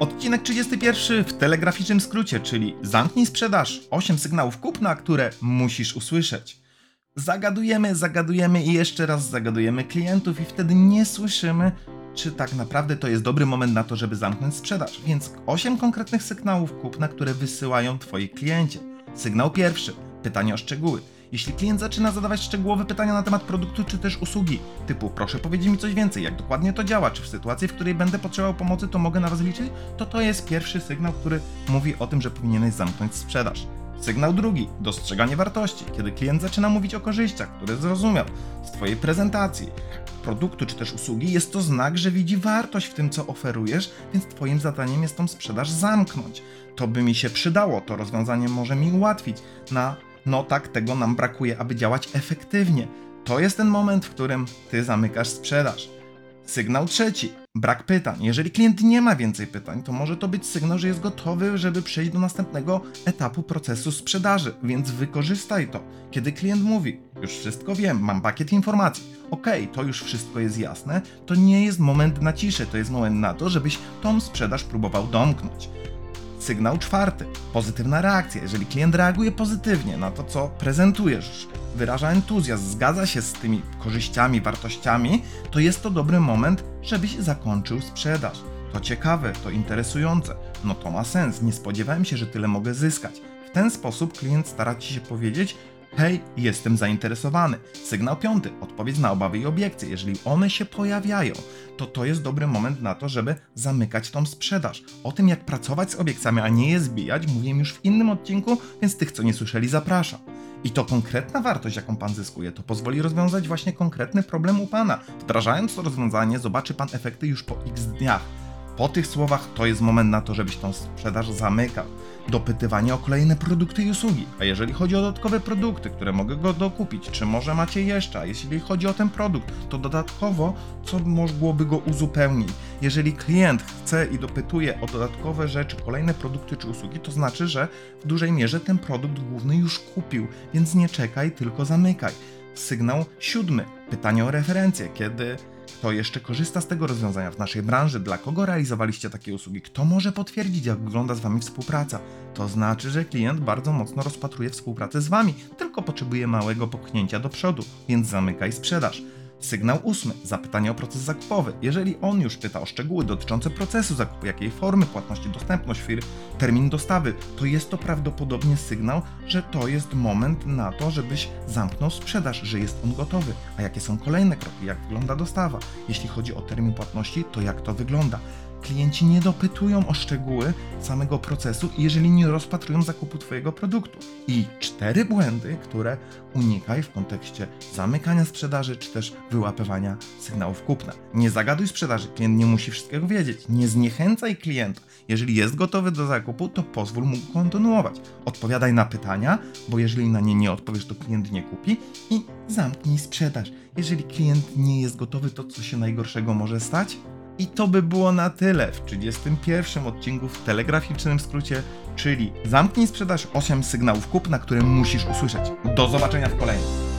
Odcinek 31 w telegraficznym skrócie, czyli zamknij sprzedaż. 8 sygnałów kupna, które musisz usłyszeć. Zagadujemy, zagadujemy i jeszcze raz zagadujemy klientów i wtedy nie słyszymy, czy tak naprawdę to jest dobry moment na to, żeby zamknąć sprzedaż. Więc 8 konkretnych sygnałów kupna, które wysyłają twoi klienci. Sygnał pierwszy. Pytanie o szczegóły. Jeśli klient zaczyna zadawać szczegółowe pytania na temat produktu czy też usługi, typu proszę powiedzieć mi coś więcej, jak dokładnie to działa, czy w sytuacji, w której będę potrzebował pomocy, to mogę na was liczyć, to to jest pierwszy sygnał, który mówi o tym, że powinieneś zamknąć sprzedaż. Sygnał drugi, dostrzeganie wartości, kiedy klient zaczyna mówić o korzyściach, które zrozumiał z Twojej prezentacji, produktu czy też usługi, jest to znak, że widzi wartość w tym, co oferujesz, więc Twoim zadaniem jest tą sprzedaż zamknąć. To by mi się przydało, to rozwiązanie może mi ułatwić na no tak, tego nam brakuje, aby działać efektywnie. To jest ten moment, w którym Ty zamykasz sprzedaż. Sygnał trzeci. Brak pytań. Jeżeli klient nie ma więcej pytań, to może to być sygnał, że jest gotowy, żeby przejść do następnego etapu procesu sprzedaży, więc wykorzystaj to. Kiedy klient mówi, już wszystko wiem, mam pakiet informacji, okej, to już wszystko jest jasne, to nie jest moment na ciszę, to jest moment na to, żebyś tą sprzedaż próbował domknąć. Sygnał czwarty. Pozytywna reakcja. Jeżeli klient reaguje pozytywnie na to, co prezentujesz, wyraża entuzjazm, zgadza się z tymi korzyściami, wartościami, to jest to dobry moment, żebyś zakończył sprzedaż. To ciekawe, to interesujące. No to ma sens. Nie spodziewałem się, że tyle mogę zyskać. W ten sposób klient stara ci się powiedzieć, Hej, jestem zainteresowany. Sygnał piąty, odpowiedź na obawy i obiekcje. Jeżeli one się pojawiają, to to jest dobry moment na to, żeby zamykać tą sprzedaż. O tym, jak pracować z obiekcjami, a nie je zbijać, mówiłem już w innym odcinku, więc tych, co nie słyszeli, zapraszam. I to konkretna wartość, jaką pan zyskuje, to pozwoli rozwiązać właśnie konkretny problem u pana. Wdrażając to rozwiązanie, zobaczy pan efekty już po x dniach. Po tych słowach to jest moment na to, żebyś tą sprzedaż zamykał. Dopytywanie o kolejne produkty i usługi. A jeżeli chodzi o dodatkowe produkty, które mogę go dokupić, czy może macie jeszcze? A jeśli chodzi o ten produkt, to dodatkowo, co mogłoby go uzupełnić? Jeżeli klient chce i dopytuje o dodatkowe rzeczy, kolejne produkty czy usługi, to znaczy, że w dużej mierze ten produkt główny już kupił, więc nie czekaj, tylko zamykaj. Sygnał siódmy. Pytanie o referencję. Kiedy kto jeszcze korzysta z tego rozwiązania w naszej branży? Dla kogo realizowaliście takie usługi? Kto może potwierdzić, jak wygląda z Wami współpraca? To znaczy, że klient bardzo mocno rozpatruje współpracę z Wami, tylko potrzebuje małego popchnięcia do przodu, więc zamykaj sprzedaż. Sygnał ósmy. Zapytanie o proces zakupowy. Jeżeli on już pyta o szczegóły dotyczące procesu zakupu, jakiej formy płatności, dostępność firm, termin dostawy, to jest to prawdopodobnie sygnał, że to jest moment na to, żebyś zamknął sprzedaż, że jest on gotowy. A jakie są kolejne kroki? Jak wygląda dostawa? Jeśli chodzi o termin płatności, to jak to wygląda? Klienci nie dopytują o szczegóły samego procesu, jeżeli nie rozpatrują zakupu Twojego produktu. I cztery błędy, które unikaj w kontekście zamykania sprzedaży czy też wyłapywania sygnałów kupna. Nie zagaduj sprzedaży, klient nie musi wszystkiego wiedzieć. Nie zniechęcaj klienta. Jeżeli jest gotowy do zakupu, to pozwól mu kontynuować. Odpowiadaj na pytania, bo jeżeli na nie nie odpowiesz, to klient nie kupi i zamknij sprzedaż. Jeżeli klient nie jest gotowy, to co się najgorszego może stać? I to by było na tyle w 31 odcinku w telegraficznym skrócie, czyli zamknij sprzedaż 8 sygnałów kupna, które musisz usłyszeć. Do zobaczenia w kolejnym.